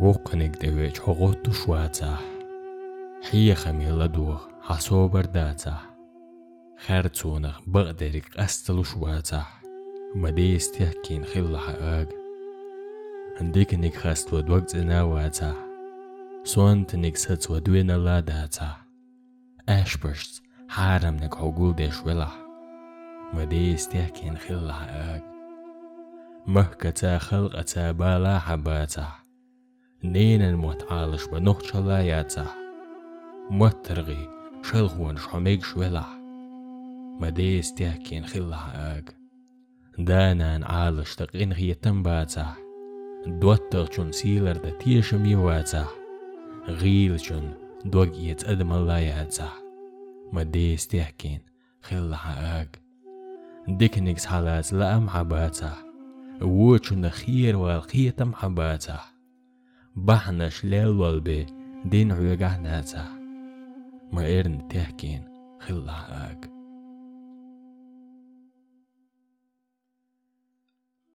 بۆ قنێک دەوێت هۆغۆت تووشواچە حیە خەمێ لە دۆخ حەسۆ بەرداچە خەر چۆنەخ بەغ دەرێک ئەستەڵ شواچە مەدەێستێک کین خیل لە حەگ هەندێکنێک خەستوە دوەک جناواچە سۆن تنێک سەچوە دوێنە لاداچە ئەش پشت حارم نەک هەوگوڵ دێشوێڵە مەدەێستێک کین خیل لە حەگ مەهکەچە خەڵ ئەچە بالا حەباچە نێنەن مۆتعاڵش بە نۆخ چەڵا یاچە مۆترغی شەڵغوەن شەمێک شوێڵە مەدەێستیا کێن خیڵەهاگ دانان عاڵشتە قینغیەتەم باچە دوەتتەغ چون سیلەردە تێشمی واچە غیل چون دۆگیەت ئەدمەڵا یاچە مەدەێستیا کێن خیڵەهاگ دکنێکس حالاز حالات ئەم حەباچە وە چونە خیر واڵقیەتەم حەباچە bahanas léalhil bé déon ruúgathnéte, mar éan teachcéin chuil leth aag.